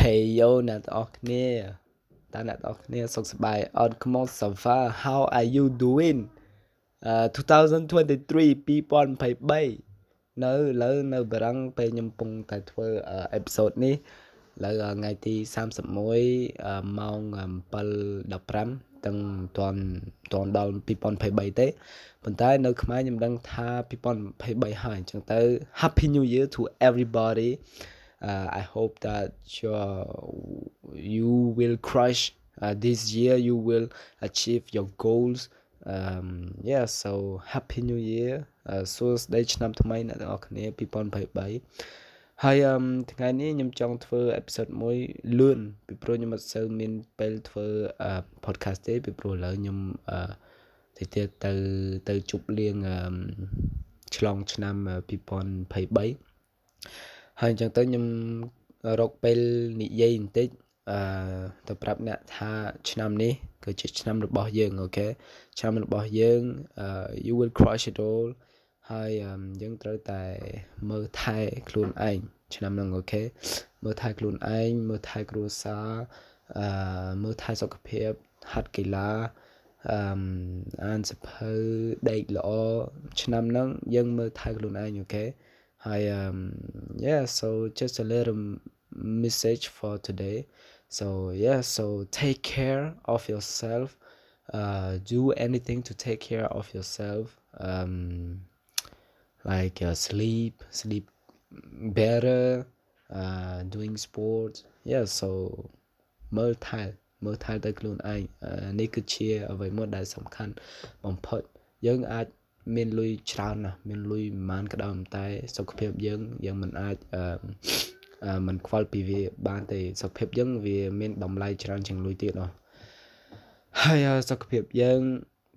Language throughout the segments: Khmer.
Hey yo អ្នកទាំងអស់គ្នាតើអ្នកទាំងអស់គ្នាសុខសប្បាយអត់ Come on so far how are you doing អឺ2023 2023នៅលើនៅបារាំងពេលខ្ញុំកំពុងតែធ្វើអេពីសូតនេះលើថ្ងៃទី31ម៉ោង7:15ទាំងតាន់តាន់ដល់2023ទេប៉ុន្តែនៅខ្មែរខ្ញុំដឹងថា2023ហើយអញ្ចឹងទៅ Happy New Year to everybody uh, I hope that you will crush uh, this year. You will achieve your goals. Um, yeah, so happy new year សួស្តីឆ្នាំថ្មីអ្នកទាំងអស់គ្នា2023ហើយអឺថ្ងៃនេះខ្ញុំចង់ធ្វើអេពីសូតមួយលឿនពីព្រោះខ្ញុំអត់សូវមានពេលធ្វើ podcast ទេពីព្រោះឥឡូវខ្ញុំអឺទៅទៀតទៅទៅជប់លៀងឆ្លងឆ្នាំ2023 ហើយអញ្ចឹងទៅខ្ញុំរកពេលនិយាយបន្តិចអឺទៅប្រាប់អ្នកថាឆ្នាំនេះគឺជាឆ្នាំរបស់យើង okay ឆ្នាំរបស់យើង you will crush it all ហើយយើងត្រូវតែមើលថែខ្លួនឯងឆ្នាំហ្នឹង okay មើលថែខ្លួនឯងមើលថែគ្រួសារអឺមើលថែសុខភាពហាត់កីឡាអឺអានសភៅដេកល្អឆ្នាំហ្នឹងយើងមើលថែខ្លួនឯងអូខេ I um yeah, so just a little message for today. So yeah, so take care of yourself. Uh, do anything to take care of yourself. Um, like uh, sleep, sleep better. Uh, doing sports. Yeah, so មើលថែមើលថែទៅខ្លួនឯងនេះគឺជាអ្វីមួយដែលសំខាន់បំផុតយើងអាច មានលុយច្រើនណាស់មានលុយប្រហែលក៏ដោយតែសុខភាពយើងយើងមិនអាចអឺមិនខ្វល់ពីវាបានទេសុខភាពយើងវាមានតម្លៃច្រើនជាងលុយទៀតណោះហើយសុខភាពយើង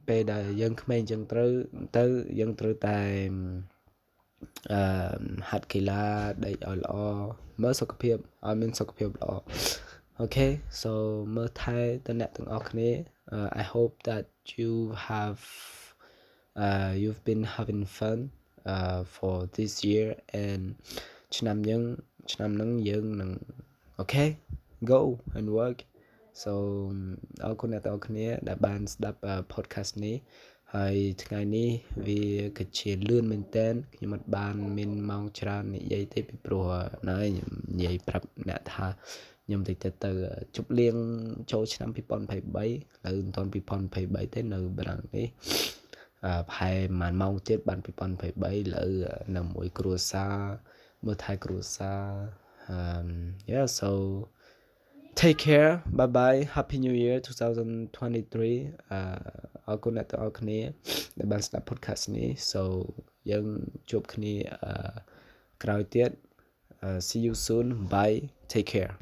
ពេលដែលយើងក្មេងចឹងត្រូវទៅយើងត្រូវតែអឺហាត់កីឡាដេកឲ្យល្អមើលសុខភាពឲ្យមានសុខភាពល្អអូខេ so មើលថែទៅអ្នកទាំងអស់គ្នា I hope that you have uh, you've been having fun uh, for this year and ឆ្នាំយើងឆ្នាំហ្នឹងយើងនឹង okay go and work so អរគុណអ្នកទាំងអស់គ្នា ដែលបានស្ដាប់ podcast នេះហើយថ្ងៃនេះវាគឺជាលឿនមែនតើខ្ញុំអត់បានមានម៉ោងច្រើននិយាយទេពីព្រោះណែខ្ញុំនិយាយប្រាប់អ្នកថាខ្ញុំតិចទៅទៅជប់លៀងចូលឆ្នាំ2023ឥឡូវមិនទាន់2023ទេនៅបារាំងនេះ ប្រហែលប្រហែលម៉ោងទៀតបាន2023លើនៅមួយគ្រួសារមើលថែគ្រួសារ um yeah so take care bye bye happy new year 2023អអរគុណអ្នកទាំងអស់គ្នាដែលបានស្ដាប់ podcast នេះ so យើងជួបគ្នាក្រោយទៀត see you soon bye take care